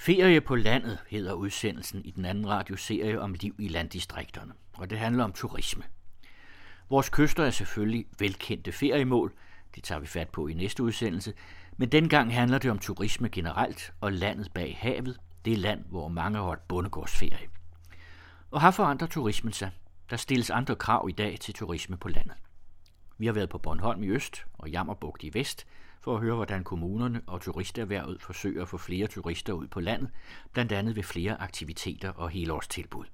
Ferie på landet hedder udsendelsen i den anden radioserie om liv i landdistrikterne, og det handler om turisme. Vores kyster er selvfølgelig velkendte feriemål, det tager vi fat på i næste udsendelse, men dengang handler det om turisme generelt og landet bag havet, det land, hvor mange har holdt bondegårdsferie. Og har forandret turismen sig. Der stilles andre krav i dag til turisme på landet. Vi har været på Bornholm i øst og Jammerbugt i vest, for at høre, hvordan kommunerne og turisterhvervet forsøger at få flere turister ud på landet, blandt andet ved flere aktiviteter og helårstilbud.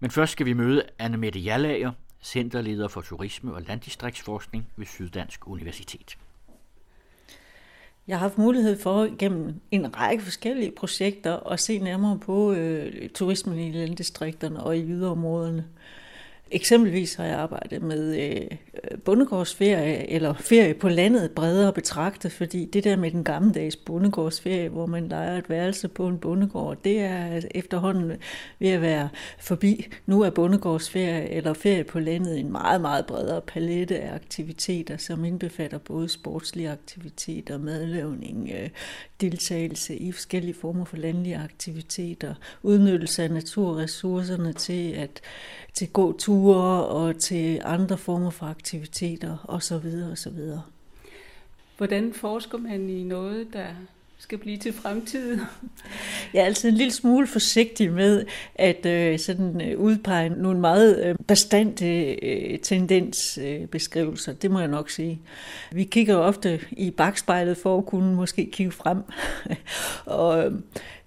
Men først skal vi møde Anne Mette Jallager, centerleder for turisme og landdistriktsforskning ved Syddansk Universitet. Jeg har haft mulighed for gennem en række forskellige projekter at se nærmere på øh, turismen i landdistrikterne og i yderområderne. Eksempelvis har jeg arbejdet med øh, bondegårdsferie, eller ferie på landet bredere betragtet, fordi det der med den gammeldags bondegårdsferie, hvor man leger et værelse på en bondegård, det er efterhånden ved at være forbi. Nu er bondegårdsferie eller ferie på landet en meget, meget bredere palette af aktiviteter, som indbefatter både sportslige aktiviteter, madlavning, øh, deltagelse i forskellige former for landlige aktiviteter, udnyttelse af naturressourcerne til at til gåture og til andre former for aktiviteter osv. osv. Hvordan forsker man i noget, der skal blive til fremtiden? Jeg er altid en lille smule forsigtig med at øh, sådan øh, udpege nogle meget øh, bestandte øh, tendensbeskrivelser. Det må jeg nok sige. Vi kigger ofte i bagspejlet for at kunne måske kigge frem. og øh,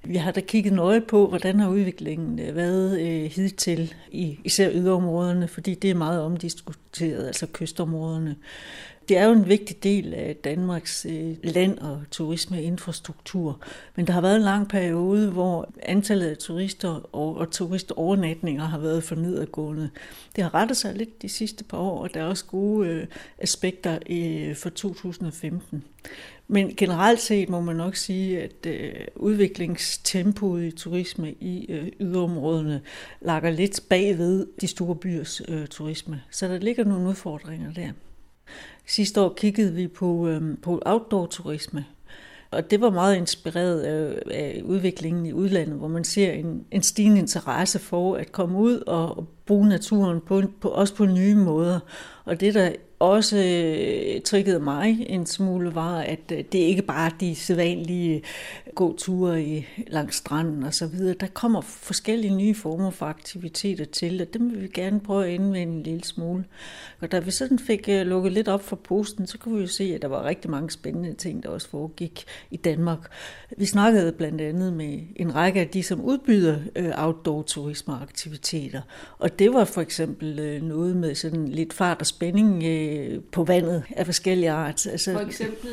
vi har da kigget nøje på, hvordan har udviklingen øh, været øh, hidtil i især yderområderne, fordi det er meget omdiskuteret, altså kystområderne. Det er jo en vigtig del af Danmarks øh, land- og turismeinfrastruktur, men der har været en lang periode, hvor antallet af turister og, og turistovernatninger har været for nedadgående. Det har rettet sig lidt de sidste par år, og der er også gode øh, aspekter øh, for 2015. Men generelt set må man nok sige, at øh, udviklingstempoet i turisme i øh, yderområderne lakker lidt bagved de store byers øh, turisme. Så der ligger nogle udfordringer der. Sidste år kiggede vi på, øh, på outdoor-turisme, og det var meget inspireret af, af udviklingen i udlandet, hvor man ser en, en stigende interesse for at komme ud og, og bruge naturen på, på, også på nye måder. Og det, der også øh, triggede mig en smule, var, at øh, det ikke bare er de sædvanlige øh, gåture i, langs stranden og så videre. Der kommer forskellige nye former for aktiviteter til, og dem vil vi gerne prøve at indvende en lille smule. Og da vi sådan fik øh, lukket lidt op for posten, så kunne vi jo se, at der var rigtig mange spændende ting, der også foregik i Danmark. Vi snakkede blandt andet med en række af de, som udbyder øh, outdoor turismeaktiviteter, og det var for eksempel noget med sådan lidt fart og spænding øh, på vandet af forskellige art. Altså, For eksempel?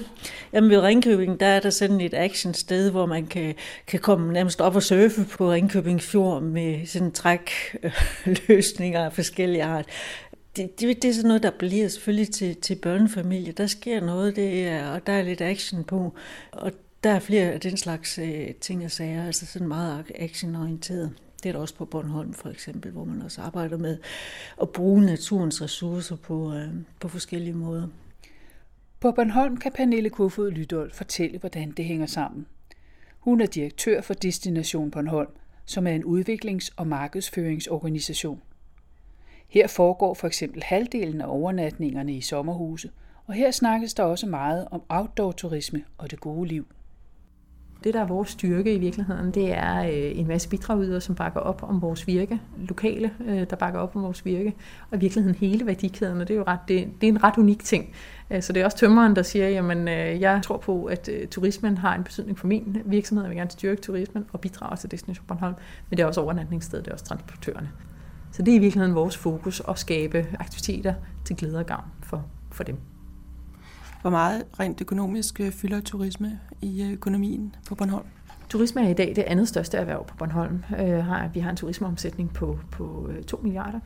Jamen ved Ringkøbing, der er der sådan et actionsted, hvor man kan, kan komme nærmest op og surfe på Ringkøbing Fjord med sådan trækløsninger af forskellige art. Det, det, det er sådan noget, der bliver selvfølgelig til, til børnefamilier. Der sker noget, det er, og der er lidt action på. Og der er flere af den slags øh, ting og sager, altså sådan meget actionorienteret. Det der også på Bornholm for eksempel, hvor man også arbejder med at bruge naturens ressourcer på, øh, på forskellige måder. På Bornholm kan Pernille Kofod Lydol fortælle, hvordan det hænger sammen. Hun er direktør for Destination Bornholm, som er en udviklings- og markedsføringsorganisation. Her foregår for eksempel halvdelen af overnatningerne i sommerhuse, og her snakkes der også meget om outdoor-turisme og det gode liv. Det, der er vores styrke i virkeligheden, det er øh, en masse bidragydere, som bakker op om vores virke. Lokale, øh, der bakker op om vores virke. Og i virkeligheden hele værdikæden, og det er jo ret, det, det er en ret unik ting. Øh, så det er også tømmeren, der siger, jamen jeg tror på, at turismen har en betydning for min virksomhed. Jeg vil gerne styrke turismen og bidrage til Destination Bornholm. Men det er også overnatningsstedet, det er også transportørerne. Så det er i virkeligheden vores fokus at skabe aktiviteter til glæde og gavn for, for dem. Hvor meget rent økonomisk øh, fylder turisme i øh, økonomien på Bornholm? Turisme er i dag det andet største erhverv på Bornholm. Øh, vi har en turismeomsætning på, på 2 milliarder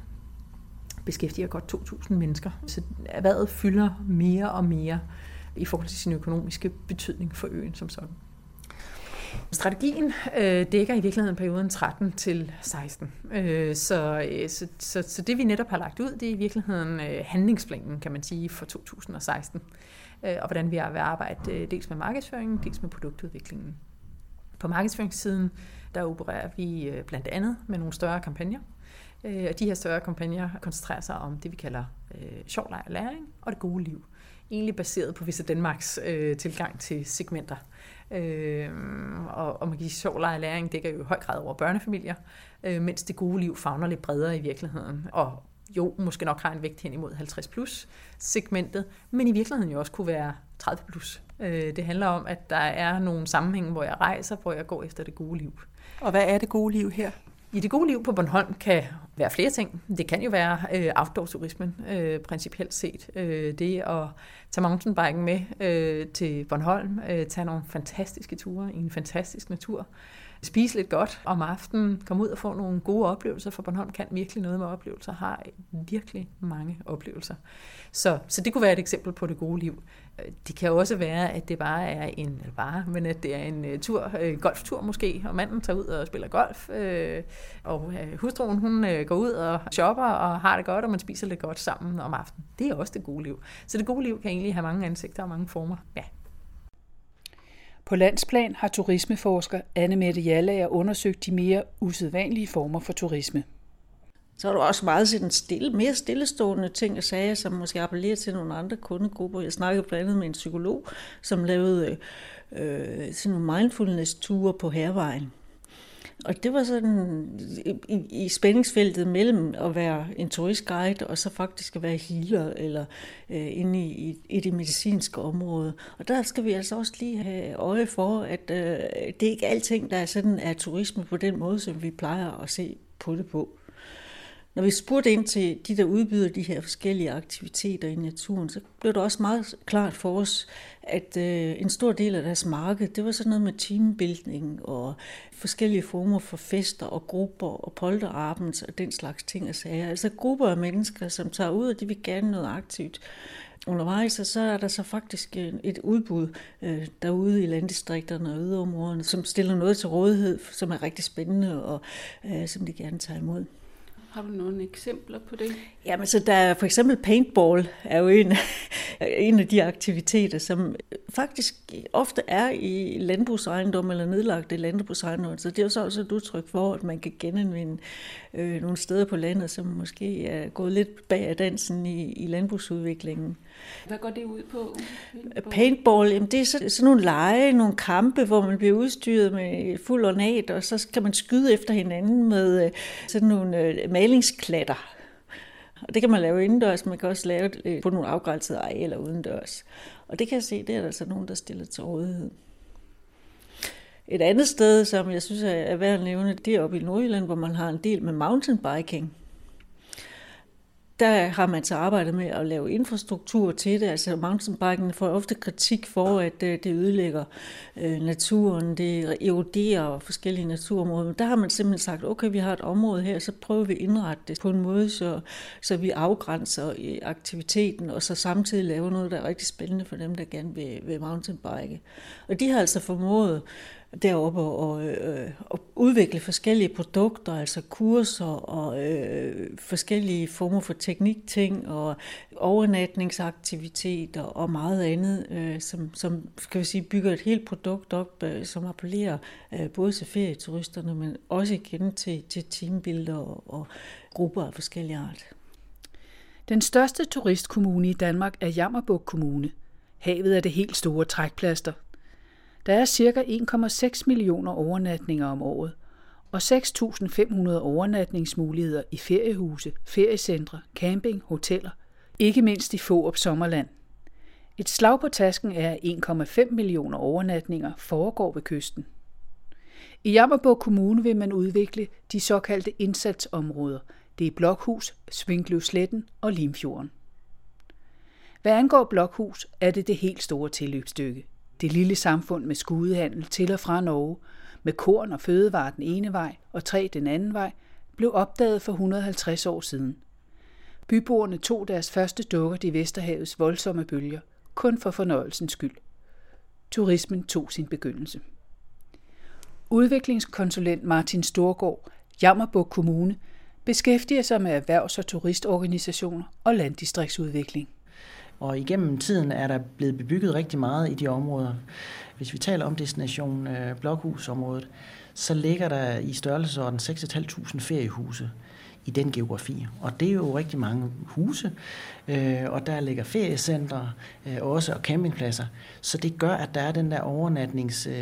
beskæftiger godt 2.000 mennesker. Så erhvervet fylder mere og mere i forhold til sin økonomiske betydning for øen som sådan. Strategien øh, dækker i virkeligheden perioden 13 til 16. Øh, så, så, så, så det vi netop har lagt ud, det er i virkeligheden øh, handlingsplanen, kan man sige, for 2016 Øh, og hvordan vi har arbejdet øh, dels med markedsføringen, dels med produktudviklingen. På markedsføringssiden, der opererer vi øh, blandt andet med nogle større kampagner. Og de her større kampagner koncentrerer sig om det, vi kalder øh, sjov, leg og læring og det gode liv. Egentlig baseret på Visse Danmarks øh, tilgang til segmenter. Øh, og, og man kan sige, sjov, leg og læring dækker jo i høj grad over børnefamilier, øh, mens det gode liv fagner lidt bredere i virkeligheden. Og jo, måske nok har en vægt hen imod 50 plus segmentet, men i virkeligheden jo også kunne være 30 plus. Øh, det handler om, at der er nogle sammenhænge, hvor jeg rejser, hvor jeg går efter det gode liv. Og hvad er det gode liv her? I det gode liv på Bornholm kan være flere ting. Det kan jo være øh, outdoor-turismen, øh, principielt set. Øh, det at tage mountainbiken med øh, til Bornholm, øh, tage nogle fantastiske ture i en fantastisk natur, spise lidt godt om aftenen, komme ud og få nogle gode oplevelser, for Bornholm kan virkelig noget med oplevelser, har virkelig mange oplevelser. Så, så det kunne være et eksempel på det gode liv. Øh, det kan også være, at det bare er en, eller bare, men at det er en øh, tur, uh, golftur måske, og manden tager ud og spiller golf, øh, og hustruen hun går ud og shopper og har det godt, og man spiser lidt godt sammen om aftenen. Det er også det gode liv. Så det gode liv kan egentlig have mange ansigter og mange former. Ja. På landsplan har turismeforsker Anne Mette Jallager undersøgt de mere usædvanlige former for turisme. Så er der også meget sådan stille, mere stillestående ting og sager, som måske appellerer til nogle andre kundegrupper. Jeg snakkede blandt andet med en psykolog, som lavede øh, øh sådan nogle mindfulness-ture på hervejen. Og det var sådan i, i spændingsfeltet mellem at være en turistguide og så faktisk at være healer eller øh, inde i, i, i det medicinske område. Og der skal vi altså også lige have øje for, at øh, det er ikke alting, der er sådan er turisme på den måde, som vi plejer at se på det på. Når vi spurgte ind til de, der udbyder de her forskellige aktiviteter i naturen, så blev det også meget klart for os, at øh, en stor del af deres marked, det var sådan noget med teambuilding og forskellige former for fester og grupper og polterabends og den slags ting og sager. Altså grupper af mennesker, som tager ud, og de vil gerne noget aktivt undervejs, og så er der så faktisk øh, et udbud øh, derude i landdistrikterne og yderområderne, som stiller noget til rådighed, som er rigtig spændende og øh, som de gerne tager imod. Har du nogle eksempler på det? Jamen, så der er for eksempel paintball er jo en, en af de aktiviteter, som faktisk ofte er i landbrugsejendom eller nedlagte landbrugsejendom. Så det er jo så også et udtryk for, at man kan genanvende øh, nogle steder på landet, som måske er gået lidt bag af dansen i, i landbrugsudviklingen. Hvad går det ud på? Paintball, Paintball jamen det er sådan, sådan nogle lege, nogle kampe, hvor man bliver udstyret med fuld ornat, og så kan man skyde efter hinanden med øh, sådan nogle øh, malingsklatter. Og det kan man lave indendørs, man kan også lave det på nogle afgrænsede arealer udendørs. Og det kan jeg se, det er der altså nogen, der stiller til rådighed. Et andet sted, som jeg synes er værd at nævne, det er oppe i Nordjylland, hvor man har en del med mountainbiking der har man så arbejdet med at lave infrastruktur til det. Altså mountainbiken får ofte kritik for, at øh, det ødelægger øh, naturen, det eroderer forskellige naturområder. Men der har man simpelthen sagt, okay, vi har et område her, så prøver vi at indrette det på en måde, så, så vi afgrænser øh, aktiviteten, og så samtidig laver noget, der er rigtig spændende for dem, der gerne vil, vil mountainbike. Og de har altså formået deroppe og, øh, og udvikle forskellige produkter, altså kurser og øh, forskellige former for teknikting og overnatningsaktiviteter og meget andet, øh, som, som skal vi sige, bygger et helt produkt op, øh, som appellerer øh, både til ferieturisterne, men også igen til, til teambilder og, og grupper af forskellige art. Den største turistkommune i Danmark er Jammerbuk Kommune. Havet er det helt store trækplaster, der er ca. 1,6 millioner overnatninger om året, og 6.500 overnatningsmuligheder i feriehuse, feriecentre, camping, hoteller, ikke mindst i Fårup Sommerland. Et slag på tasken er 1,5 millioner overnatninger foregår ved kysten. I Jammerborg Kommune vil man udvikle de såkaldte indsatsområder. Det er Blokhus, Svinkløvsletten og Limfjorden. Hvad angår Blokhus, er det det helt store tilløbsstykke. Det lille samfund med skudehandel til og fra Norge, med korn og fødevarer den ene vej og træ den anden vej, blev opdaget for 150 år siden. Byboerne tog deres første dukker i Vesterhavets voldsomme bølger, kun for fornøjelsens skyld. Turismen tog sin begyndelse. Udviklingskonsulent Martin Storgård, Jammerbuk Kommune, beskæftiger sig med erhvervs- og turistorganisationer og landdistriktsudvikling. Og igennem tiden er der blevet bebygget rigtig meget i de områder. Hvis vi taler om destination øh, blokhusområdet, så ligger der i størrelsesorden 6.500 feriehuse i den geografi. Og det er jo rigtig mange huse, øh, og der ligger feriecentre øh, også og campingpladser. Så det gør, at der er den der overnatnings, øh,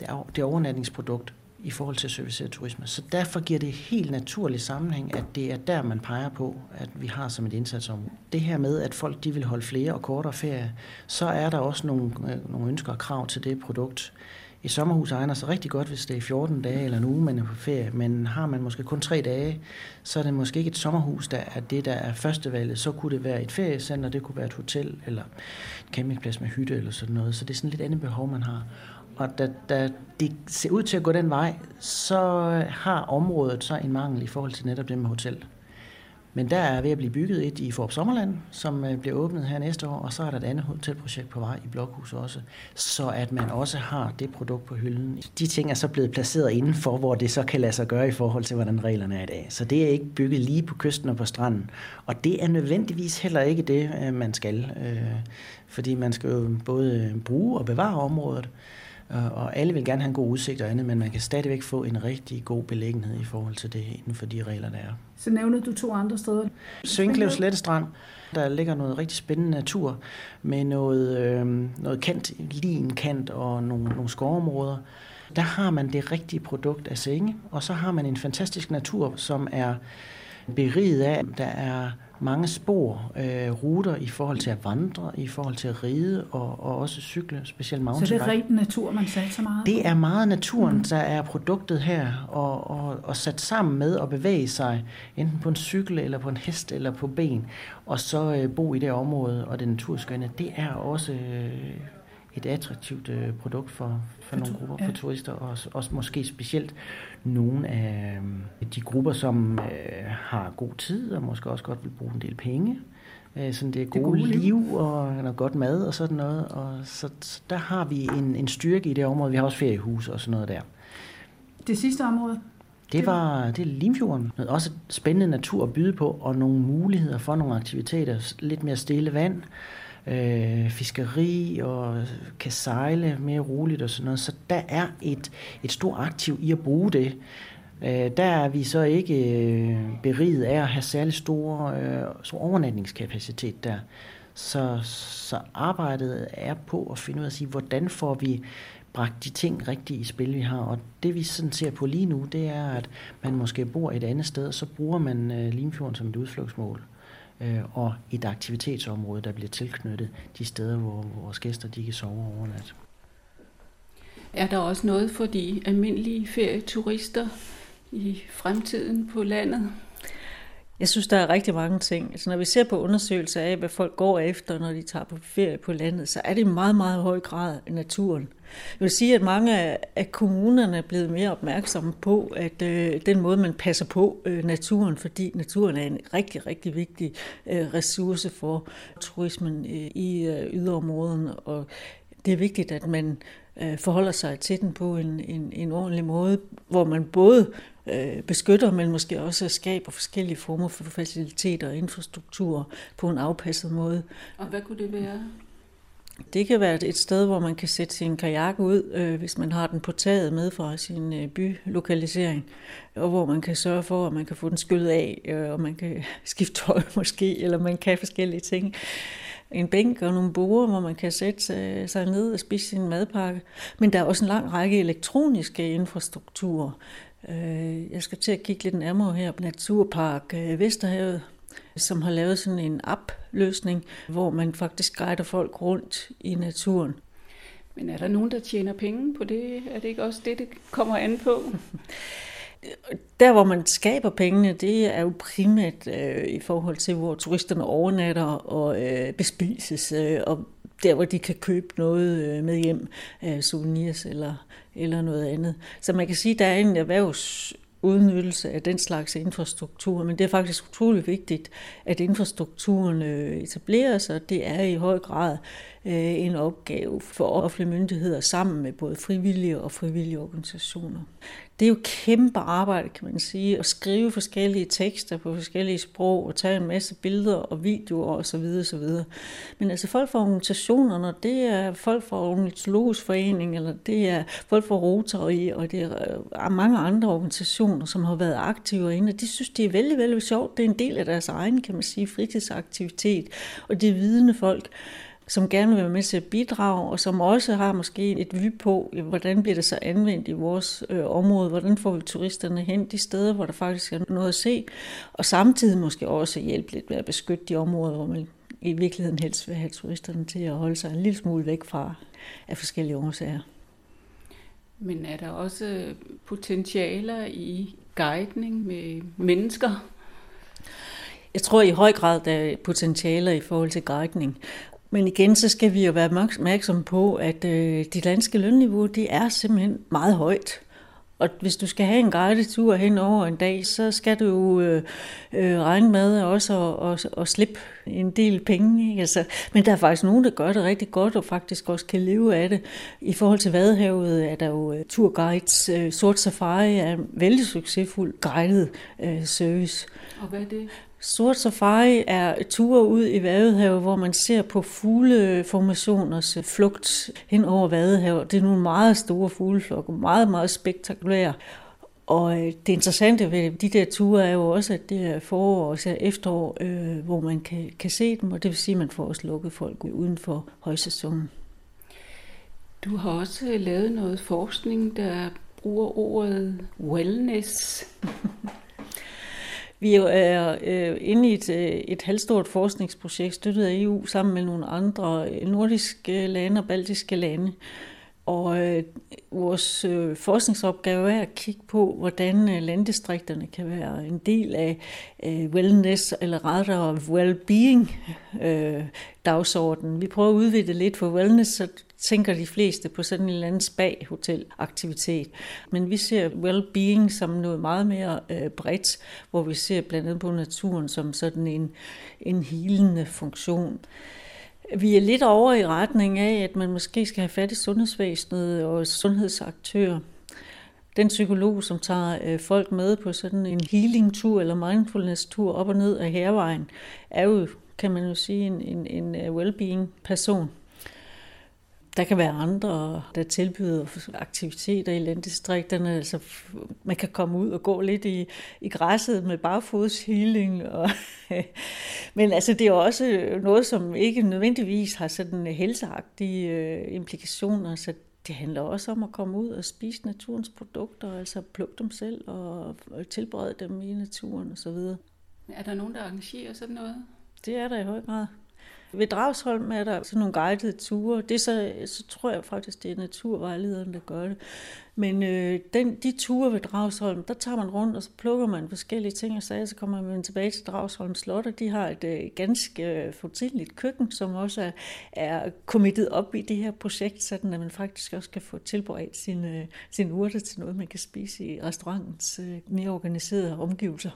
det, er, det overnatningsprodukt i forhold til serviceret turisme. Så derfor giver det helt naturlig sammenhæng, at det er der, man peger på, at vi har som et indsatsområde. Det her med, at folk de vil holde flere og kortere ferie, så er der også nogle, øh, nogle ønsker og krav til det produkt. Et sommerhus egner sig rigtig godt, hvis det er 14 dage eller en uge, man er på ferie, men har man måske kun tre dage, så er det måske ikke et sommerhus, der er det, der er førstevalget. Så kunne det være et feriecenter, det kunne være et hotel eller en campingplads med hytte eller sådan noget. Så det er sådan lidt andet behov, man har. Og da, da det ser ud til at gå den vej, så har området så en mangel i forhold til netop det med hotel. Men der er ved at blive bygget et i Forop Sommerland, som øh, bliver åbnet her næste år, og så er der et andet hotelprojekt på vej i Blokhus også, så at man også har det produkt på hylden. De ting er så blevet placeret indenfor, hvor det så kan lade sig gøre i forhold til, hvordan reglerne er i dag. Så det er ikke bygget lige på kysten og på stranden. Og det er nødvendigvis heller ikke det, øh, man skal. Øh, fordi man skal jo både bruge og bevare området, og alle vil gerne have en god udsigt og andet, men man kan stadigvæk få en rigtig god beliggenhed i forhold til det inden for de regler, der er. Så nævner du to andre steder. Svinklev Slettestrand, der ligger noget rigtig spændende natur med noget, øh, noget kant, kant og nogle, nogle skovområder. Der har man det rigtige produkt af senge, og så har man en fantastisk natur, som er beriget af, der er mange spor, øh, ruter i forhold til at vandre, i forhold til at ride og, og også cykle, specielt mountainbike. Så det er rent natur, man så meget Det er meget naturen, mm. der er produktet her, og, og, og sat sammen med at bevæge sig, enten på en cykel, eller på en hest, eller på ben, og så øh, bo i det område, og det naturskønne, det er også øh, et attraktivt øh, produkt for, for nogle grupper, ja. for turister, og også, også måske specielt nogle af øh, de grupper, som øh, har god tid, og måske også godt vil bruge en del penge. Øh, sådan det er gode, det gode liv, liv og noget godt mad og sådan noget. Og så, så der har vi en, en styrke i det område. Vi har også feriehus og sådan noget der. Det sidste område? Det var det er Limfjorden. Også spændende natur at byde på, og nogle muligheder for nogle aktiviteter. Lidt mere stille vand øh, fiskeri og kan sejle mere roligt og sådan noget. Så der er et, et stort aktiv i at bruge det. Øh, der er vi så ikke øh, beriget af at have særlig stor, øh, stor overnatningskapacitet der. Så, så arbejdet er på at finde ud af at sige, hvordan får vi bragt de ting rigtigt i spil, vi har. Og det vi sådan ser på lige nu, det er, at man måske bor et andet sted, så bruger man øh, Limfjorden som et udflugtsmål øh, og et aktivitetsområde, der bliver tilknyttet de steder, hvor vores gæster de kan sove overnat. Er der også noget for de almindelige ferieturister i fremtiden på landet? Jeg synes, der er rigtig mange ting. Altså, når vi ser på undersøgelser af, hvad folk går efter, når de tager på ferie på landet, så er det i meget, meget høj grad naturen. Jeg vil sige, at mange af kommunerne er blevet mere opmærksomme på, at øh, den måde, man passer på øh, naturen, fordi naturen er en rigtig, rigtig vigtig øh, ressource for turismen øh, i øh, yderområderne, og det er vigtigt, at man øh, forholder sig til den på en, en, en ordentlig måde, hvor man både øh, beskytter, men måske også skaber forskellige former for faciliteter og infrastruktur på en afpasset måde. Og hvad kunne det være? Det kan være et sted, hvor man kan sætte sin kajak ud, øh, hvis man har den på taget med fra sin øh, bylokalisering, og hvor man kan sørge for, at man kan få den skyllet af, øh, og man kan skifte tøj måske, eller man kan forskellige ting. En bænk og nogle borer, hvor man kan sætte øh, sig ned og spise sin madpakke. Men der er også en lang række elektroniske infrastrukturer. Øh, jeg skal til at kigge lidt nærmere her på Naturpark øh, Vesterhavet, som har lavet sådan en app-løsning, hvor man faktisk guider folk rundt i naturen. Men er der nogen, der tjener penge på det? Er det ikke også det, det kommer an på? Der, hvor man skaber pengene, det er jo primært øh, i forhold til, hvor turisterne overnatter og øh, bespises, øh, og der, hvor de kan købe noget øh, med hjem, øh, souvenirs eller, eller noget andet. Så man kan sige, at der er en erhvervs udnyttelse af den slags infrastruktur, men det er faktisk utrolig vigtigt, at infrastrukturen øh, etableres, og det er i høj grad Øh, en opgave for offentlige myndigheder sammen med både frivillige og frivillige organisationer. Det er jo kæmpe arbejde, kan man sige, at skrive forskellige tekster på forskellige sprog og tage en masse billeder og videoer osv. osv. Men altså folk fra organisationerne, det er folk fra Ornitologisk Forening, eller det er folk fra Rotary, og det er øh, mange andre organisationer, som har været aktive inde, og de synes, det er vældig, vældig sjovt. Det er en del af deres egen, kan man sige, fritidsaktivitet, og det er vidende folk som gerne vil være med til at bidrage, og som også har måske et vy på, hvordan bliver det så anvendt i vores øh, område, hvordan får vi turisterne hen de steder, hvor der faktisk er noget at se, og samtidig måske også hjælpe lidt med at beskytte de områder, hvor man i virkeligheden helst vil have turisterne til at holde sig en lille smule væk fra af forskellige årsager. Men er der også potentialer i guidning med mennesker? Jeg tror i høj grad, der er potentialer i forhold til guidning. Men igen, så skal vi jo være opmærksomme på, at øh, de danske lønniveau, de er simpelthen meget højt. Og hvis du skal have en guided tur hen over en dag, så skal du jo øh, øh, regne med også at, at, at slippe en del penge. Ikke? Altså, men der er faktisk nogen, der gør det rigtig godt og faktisk også kan leve af det. I forhold til Vadehavet er der jo uh, turguides. Uh, Sort Safari er en vældig succesfuld guided uh, service. Og hvad er det? Sort Safari er ture ud i Vadehavet, hvor man ser på fugleformationers flugt hen over Vadehavet. Det er nogle meget store fugleflokke, meget, meget spektakulære. Og øh, det interessante ved de der ture er jo også, at det er forår og efterår, øh, hvor man kan, kan se dem, og det vil sige, at man får også lukket folk uden for højsæsonen. Du har også lavet noget forskning, der bruger ordet wellness. Vi er øh, øh, inde i et, øh, et halvstort forskningsprojekt støttet af EU sammen med nogle andre øh, nordiske lande og baltiske lande. Og øh, vores øh, forskningsopgave er at kigge på, hvordan øh, landdistrikterne kan være en del af øh, wellness, eller rettere well-being øh, dagsordenen. Vi prøver at udvide det lidt for wellness, så tænker de fleste på sådan en eller anden spa-hotel-aktivitet. Men vi ser well-being som noget meget mere øh, bredt, hvor vi ser blandt andet på naturen som sådan en, en helende funktion. Vi er lidt over i retning af, at man måske skal have fat i sundhedsvæsenet og sundhedsaktører. Den psykolog, som tager øh, folk med på sådan en healing-tur eller mindfulness-tur op og ned af hervejen, er jo, kan man jo sige, en, en, en øh, well-being-person. Der kan være andre, der tilbyder aktiviteter i landdistrikterne. Altså, man kan komme ud og gå lidt i, i græsset med barfodshealing. Og Men altså, det er også noget, som ikke nødvendigvis har sådan helseagtige øh, implikationer. Så det handler også om at komme ud og spise naturens produkter, altså plukke dem selv og tilberede dem i naturen osv. Er der nogen, der arrangerer sådan noget? Det er der i høj grad. Ved Dragsholm er der sådan nogle guidede ture. Det så, så tror jeg faktisk, det er naturvejlederen, der gør det. Men øh, den, de ture ved Dragsholm, der tager man rundt, og så plukker man forskellige ting og sager, så kommer man tilbage til Dragsholm Slot, og de har et øh, ganske øh, fortidligt køkken, som også er, er kommittet op i det her projekt, sådan at man faktisk også kan få tilberedt sine, øh, sin urter til noget, man kan spise i restaurantens øh, mere organiserede omgivelser.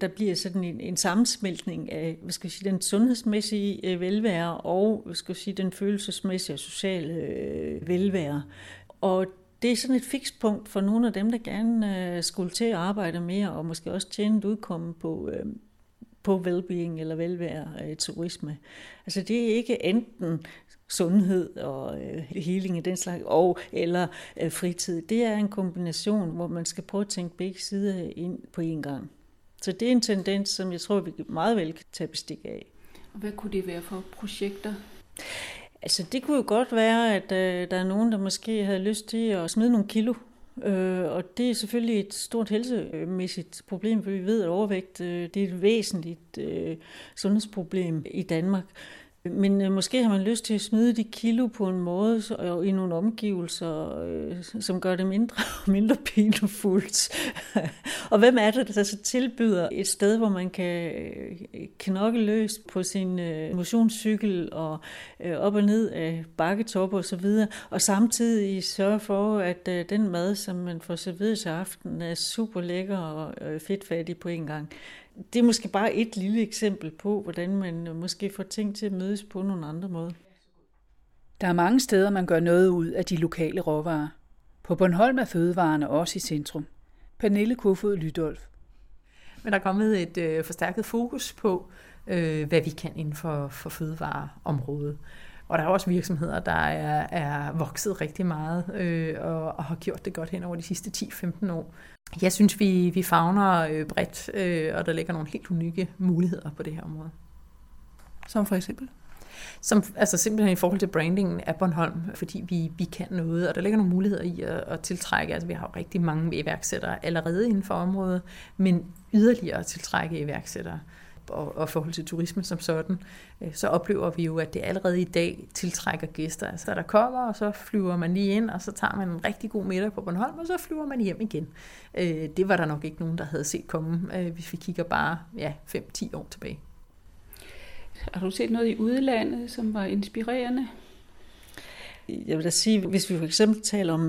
Der bliver sådan en, en sammensmeltning af hvad skal jeg sige, den sundhedsmæssige øh, velvære og hvad skal jeg sige, den følelsesmæssige og sociale øh, velvære. Og det er sådan et fikspunkt for nogle af dem, der gerne øh, skulle til at arbejde mere og måske også tjene et udkomme på, øh, på velbeing eller velvære øh, turisme. Altså det er ikke enten sundhed og øh, healing i den slags, og eller øh, fritid. Det er en kombination, hvor man skal prøve at tænke begge sider ind på én gang. Så det er en tendens, som jeg tror, vi meget vel kan tage bestik af. Og hvad kunne det være for projekter? Altså det kunne jo godt være, at øh, der er nogen, der måske havde lyst til at smide nogle kilo. Øh, og det er selvfølgelig et stort helsemæssigt problem, for vi ved, at overvægt øh, det er et væsentligt øh, sundhedsproblem i Danmark. Men øh, måske har man lyst til at smide de kilo på en måde og i nogle omgivelser, øh, som gør det mindre og mindre pinefuldt. og hvem er det, der så tilbyder et sted, hvor man kan øh, knokle løs på sin øh, motionscykel og øh, op og ned af bakketopper og, så videre, og samtidig sørge for, at øh, den mad, som man får serveret til aften, er super lækker og øh, fedtfattig på en gang det er måske bare et lille eksempel på, hvordan man måske får ting til at mødes på nogle andre måder. Der er mange steder, man gør noget ud af de lokale råvarer. På Bornholm er fødevarene også i centrum. Pernille Kofod Lydolf. Men der er kommet et øh, forstærket fokus på, øh, hvad vi kan inden for, for fødevareområdet. Og der er også virksomheder, der er, er vokset rigtig meget øh, og, og har gjort det godt hen over de sidste 10-15 år. Jeg synes, vi, vi fagner øh, bredt, øh, og der ligger nogle helt unikke muligheder på det her område. Som for eksempel? Som, altså simpelthen i forhold til brandingen af Bornholm, fordi vi, vi kan noget, og der ligger nogle muligheder i at, at tiltrække. Altså vi har jo rigtig mange iværksættere allerede inden for området, men yderligere at tiltrække iværksættere og, og forhold til turisme som sådan, øh, så oplever vi jo, at det allerede i dag tiltrækker gæster. Altså der kommer, og så flyver man lige ind, og så tager man en rigtig god middag på Bornholm, og så flyver man hjem igen. Øh, det var der nok ikke nogen, der havde set komme, øh, hvis vi kigger bare ja, 5-10 år tilbage. Har du set noget i udlandet, som var inspirerende? Jeg vil da sige, hvis vi for eksempel taler om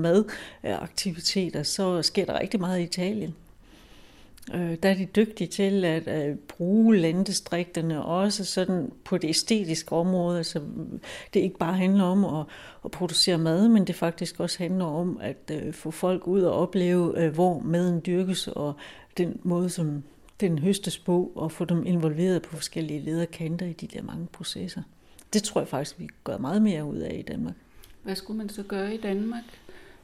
madaktiviteter, så sker der rigtig meget i Italien. Øh, der er de dygtige til at øh, bruge landdistrikterne også sådan på det æstetiske område. Så det ikke bare handler om at, at producere mad, men det faktisk også handler om at øh, få folk ud og opleve, øh, hvor maden dyrkes og den måde, som den høstes på, og få dem involveret på forskellige lederkanter i de der mange processer. Det tror jeg faktisk, vi gør meget mere ud af i Danmark. Hvad skulle man så gøre i Danmark?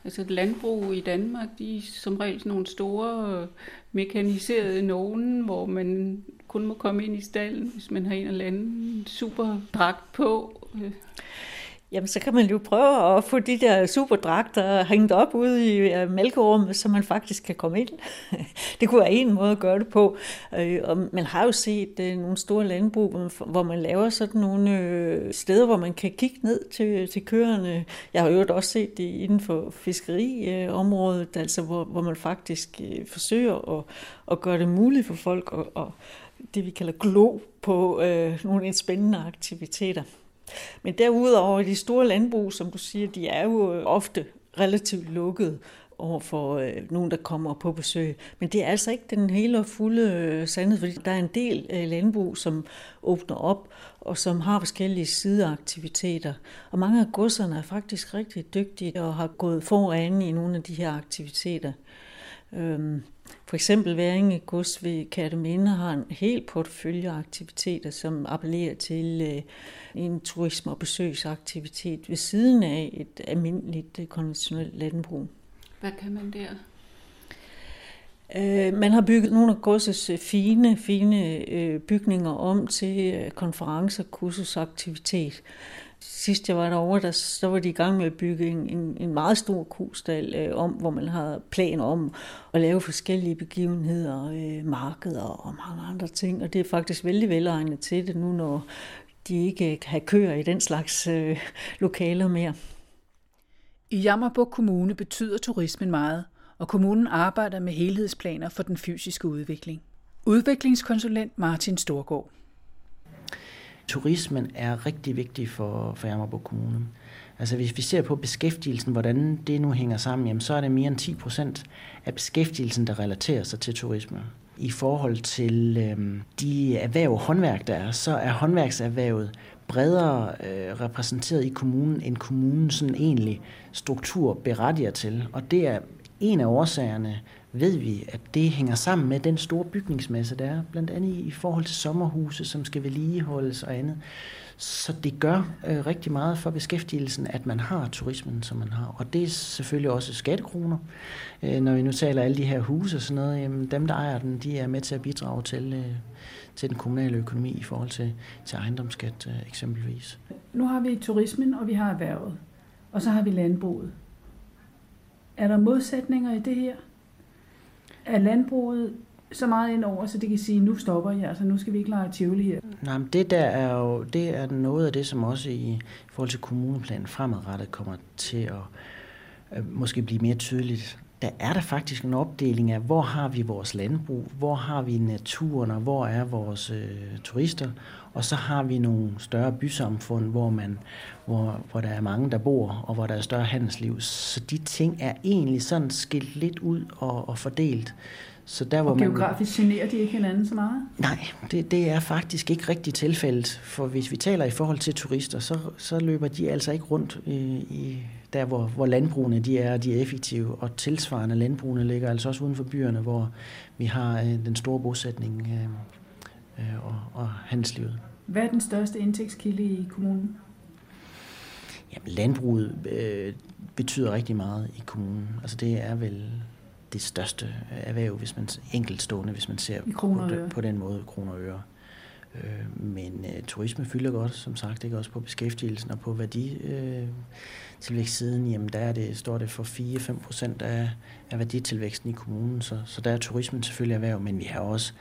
Altså landbrug i Danmark, de er som regel sådan nogle store øh, mekaniserede nogen, hvor man kun må komme ind i stallen, hvis man har en eller anden super dragt på. Øh. Jamen, så kan man jo prøve at få de der superdragter hængt op ude i øh, mælkerummet, så man faktisk kan komme ind. Det kunne være en måde at gøre det på. Øh, og man har jo set øh, nogle store landbrug, hvor man laver sådan nogle steder, hvor man kan kigge ned til, til køerne. Jeg har jo også set det inden for fiskeriområdet, altså hvor, hvor man faktisk forsøger at, at gøre det muligt for folk at, at det, vi kalder glo på øh, nogle spændende aktiviteter. Men derudover, de store landbrug, som du siger, de er jo øh, ofte relativt lukkede over for øh, nogen, der kommer på besøg. Men det er altså ikke den hele og fulde øh, sandhed, fordi der er en del øh, landbrug, som åbner op, og som har forskellige sideaktiviteter. Og mange af godserne er faktisk rigtig dygtige og har gået foran i nogle af de her aktiviteter. Øhm, for eksempel Væringe Gods ved Kærteminde har en helt portefølje af aktiviteter, som appellerer til øh, en turisme- og besøgsaktivitet ved siden af et almindeligt øh, konventionelt landbrug. Hvad kan man der? Øh, man har bygget nogle af godsets fine, fine bygninger om til konferencer, kursusaktivitet sidst jeg var derovre, der, så var de i gang med at bygge en, en, en meget stor kostal øh, om, hvor man havde planer om at lave forskellige begivenheder, øh, markeder og mange andre ting. Og det er faktisk vældig velegnet til det nu, når de ikke kan have køer i den slags øh, lokaler mere. I Jammerbuk Kommune betyder turismen meget, og kommunen arbejder med helhedsplaner for den fysiske udvikling. Udviklingskonsulent Martin Storgård turismen er rigtig vigtig for, for Jammerburg Kommune. Altså hvis vi ser på beskæftigelsen, hvordan det nu hænger sammen, jamen, så er det mere end 10 procent af beskæftigelsen, der relaterer sig til turisme. I forhold til øh, de erhverv håndværk, der er, så er håndværkserhvervet bredere øh, repræsenteret i kommunen, end kommunen sådan egentlig struktur berettiger til. Og det er en af årsagerne ved vi, at det hænger sammen med den store bygningsmasse, der er, blandt andet i forhold til sommerhuse, som skal vedligeholdes og andet. Så det gør øh, rigtig meget for beskæftigelsen, at man har turismen, som man har. Og det er selvfølgelig også skattekroner. Øh, når vi nu taler alle de her huse og sådan noget, jamen dem, der ejer den, de er med til at bidrage til, øh, til den kommunale økonomi i forhold til, til ejendomsskat øh, eksempelvis. Nu har vi turismen, og vi har erhvervet. Og så har vi landbruget. Er der modsætninger i det her? Er landbruget så meget ind over, så det kan sige, nu stopper jeg, altså nu skal vi ikke lege Tivoli her? Mm. Nej, men det der er jo det er noget af det, som også i forhold til kommuneplanen fremadrettet kommer til at øh, måske blive mere tydeligt. Der er der faktisk en opdeling af, hvor har vi vores landbrug, hvor har vi naturen, og hvor er vores øh, turister, og så har vi nogle større bysamfund, hvor, man, hvor, hvor der er mange, der bor, og hvor der er større handelsliv. Så de ting er egentlig sådan skilt lidt ud og, og fordelt. Så der, hvor og geografisk man... generer de ikke hinanden så meget? Nej, det, det er faktisk ikke rigtig tilfældet. For hvis vi taler i forhold til turister, så, så løber de altså ikke rundt i, i der, hvor, hvor landbrugene de er, de er effektive. Og tilsvarende landbrugene ligger altså også uden for byerne, hvor vi har øh, den store bosætning øh, øh, og, og handelslivet. Hvad er den største indtægtskilde i kommunen? Jamen, landbruget øh, betyder rigtig meget i kommunen. Altså det er vel det største erhverv, hvis man enkeltstående, hvis man ser på, på den måde kroner og øre. Øh, men øh, turisme fylder godt, som sagt, ikke også på beskæftigelsen og på værdi øh, tilvækstsiden, jamen der er det, står det for 4-5 procent af, af værditilvæksten i kommunen, så, så der er turismen selvfølgelig erhverv, men vi har også,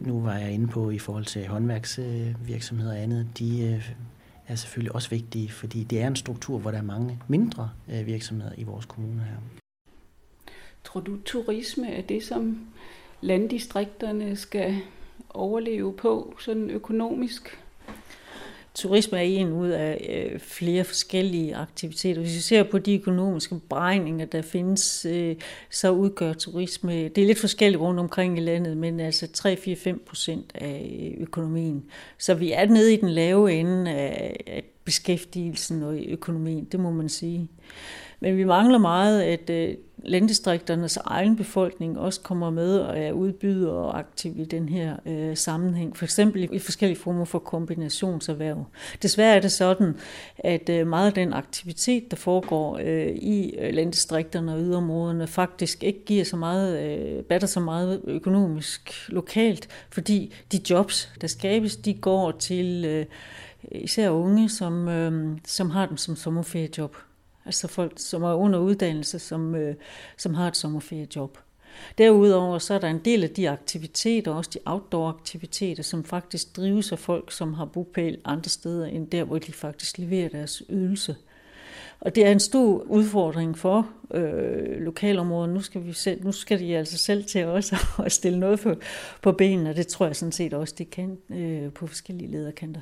nu var jeg inde på i forhold til håndværksvirksomheder og andet, de øh, er selvfølgelig også vigtige, fordi det er en struktur, hvor der er mange mindre øh, virksomheder i vores kommune her. Tror du, turisme er det, som landdistrikterne skal overleve på, sådan økonomisk? Turisme er en ud af øh, flere forskellige aktiviteter. Hvis vi ser på de økonomiske beregninger, der findes, øh, så udgør turisme, det er lidt forskelligt rundt omkring i landet, men altså 3-4-5 procent af øh, økonomien. Så vi er nede i den lave ende af beskæftigelsen og økonomien, det må man sige. Men vi mangler meget, at øh, landdistrikternes egen befolkning også kommer med og er udbyder og aktiv i den her øh, sammenhæng. For eksempel i forskellige former for kombinationserhverv. Desværre er det sådan, at øh, meget af den aktivitet, der foregår øh, i øh, landdistrikterne og yderområderne, faktisk ikke giver så meget, øh, batter så meget økonomisk lokalt, fordi de jobs, der skabes, de går til øh, især unge, som, øh, som har dem som sommerferiejob. Altså folk, som er under uddannelse, som, øh, som har et sommerferiejob. Derudover så er der en del af de aktiviteter, også de outdoor-aktiviteter, som faktisk drives af folk, som har bopæl andre steder end der, hvor de faktisk leverer deres ydelse. Og det er en stor udfordring for øh, lokalområdet. Nu skal, vi selv, nu skal de altså selv til også at stille noget på, på benene, og det tror jeg sådan set også, de kan øh, på forskellige lederkanter.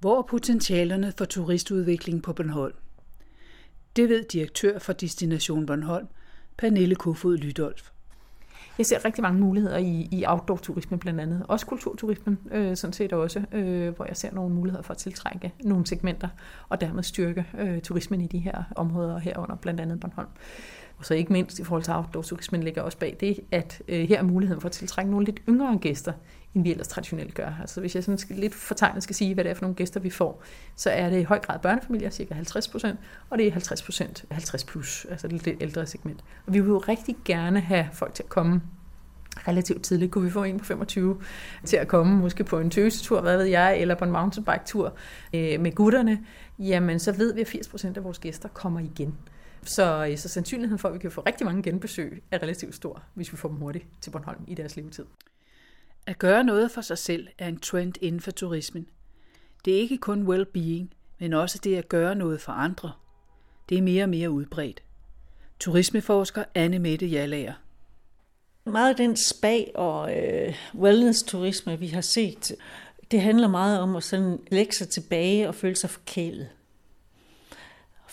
Hvor er potentialerne for turistudvikling på Bornholm? Det ved direktør for Destination Bornholm, Pernille Kofod Lydolf. Jeg ser rigtig mange muligheder i, i outdoor-turisme blandt andet. Også kulturturismen, øh, sådan set også, øh, hvor jeg ser nogle muligheder for at tiltrække nogle segmenter, og dermed styrke øh, turismen i de her områder herunder, blandt andet Bornholm. Og så ikke mindst i forhold til outdoor-turismen ligger også bag det, at øh, her er muligheden for at tiltrække nogle lidt yngre gæster, end vi ellers traditionelt gør. Altså hvis jeg sådan skal, lidt fortegnet skal sige, hvad det er for nogle gæster, vi får, så er det i høj grad børnefamilier, cirka 50 procent, og det er 50 procent 50 plus, altså det lidt ældre segment. Og vi vil jo rigtig gerne have folk til at komme relativt tidligt. Kunne vi få en på 25 til at komme, måske på en tøsetur, hvad ved jeg, eller på en mountainbike-tur øh, med gutterne, jamen så ved vi, at 80 procent af vores gæster kommer igen. Så, øh, så sandsynligheden for, at vi kan få rigtig mange genbesøg, er relativt stor, hvis vi får dem hurtigt til Bornholm i deres levetid. At gøre noget for sig selv er en trend inden for turismen. Det er ikke kun well-being, men også det at gøre noget for andre. Det er mere og mere udbredt. Turismeforsker Anne Mette Jallager. Meget af den spa- og øh, wellness-turisme, vi har set, det handler meget om at sådan lægge sig tilbage og føle sig forkælet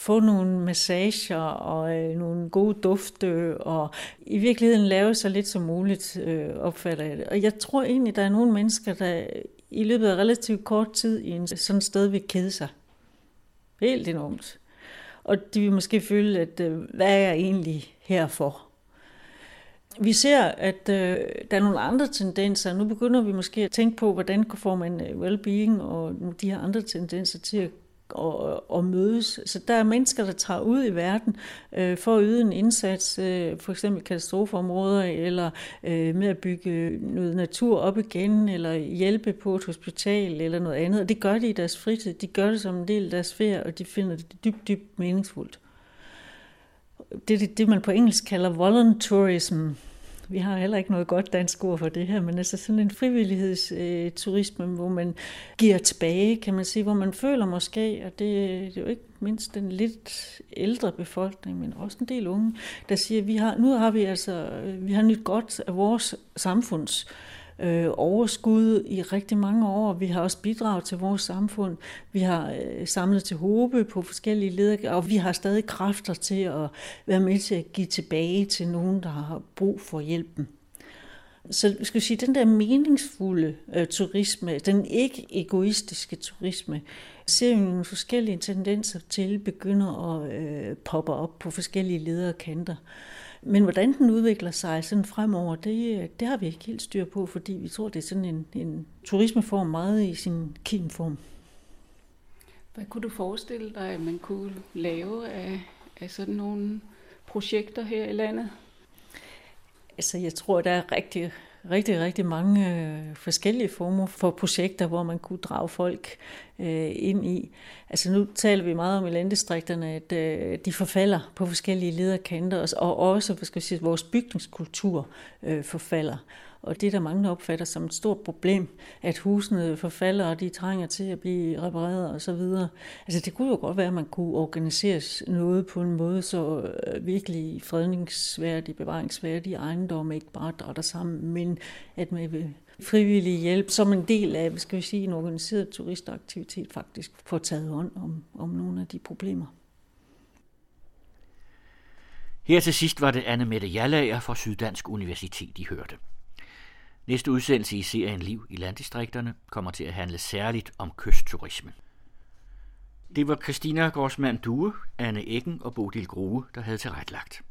få nogle massager og øh, nogle gode dufte, og i virkeligheden lave så lidt som muligt, øh, opfatter jeg det. Og jeg tror egentlig, der er nogle mennesker, der i løbet af relativt kort tid i en sådan sted vil kede sig. Helt enormt. Og de vil måske føle, at øh, hvad er jeg egentlig her for? Vi ser, at øh, der er nogle andre tendenser. Nu begynder vi måske at tænke på, hvordan får man øh, well-being og de her andre tendenser til at og, og mødes. Så der er mennesker, der tager ud i verden øh, for at yde en indsats, øh, for eksempel katastrofeområder, eller øh, med at bygge noget natur op igen, eller hjælpe på et hospital, eller noget andet. Og det gør de i deres fritid. De gør det som en del af deres ferie, og de finder det dybt, dybt meningsfuldt. Det er det, det, man på engelsk kalder volunteerism. Vi har heller ikke noget godt dansk ord for det her, men altså sådan en frivillighedsturisme, øh, hvor man giver tilbage, kan man sige, hvor man føler måske, og det, det er jo ikke mindst den lidt ældre befolkning, men også en del unge, der siger, vi har, nu har vi altså, øh, vi har nyt godt af vores samfunds øh, Øh, overskud i rigtig mange år. Vi har også bidraget til vores samfund. Vi har øh, samlet til håbe på forskellige leder, og vi har stadig kræfter til at være med til at give tilbage til nogen, der har brug for hjælpen. Så vi jeg sige, den der meningsfulde øh, turisme, den ikke egoistiske turisme, ser vi nogle forskellige tendenser til begynder at øh, poppe op på forskellige lederkanter. Men hvordan den udvikler sig sådan fremover, det, det har vi ikke helt styr på, fordi vi tror, det er sådan en, en turismeform meget i sin kimform. Hvad kunne du forestille dig, at man kunne lave af, af sådan nogle projekter her i landet? Altså, jeg tror, der er rigtig, rigtig, rigtig mange øh, forskellige former for projekter, hvor man kunne drage folk øh, ind i. Altså nu taler vi meget om i landdistrikterne, at øh, de forfalder på forskellige lederkanter, og også hvad skal jeg sige, vores bygningskultur øh, forfalder. Og det der mange, opfatter som et stort problem, at husene forfalder, og de trænger til at blive repareret og så videre. Altså det kunne jo godt være, at man kunne organisere noget på en måde, så øh, virkelig fredningsværdige, bevaringsværdige ejendomme ikke bare drætter sammen, men at man med frivillig hjælp som en del af, skal vi sige, en organiseret turistaktivitet faktisk får taget hånd om, om nogle af de problemer. Her til sidst var det Anne Mette Jallager fra Syddansk Universitet, I hørte. Næste udsendelse i serien Liv i landdistrikterne kommer til at handle særligt om kystturisme. Det var Christina Gårdsmand Due, Anne Eggen og Bodil Grue, der havde tilrettelagt.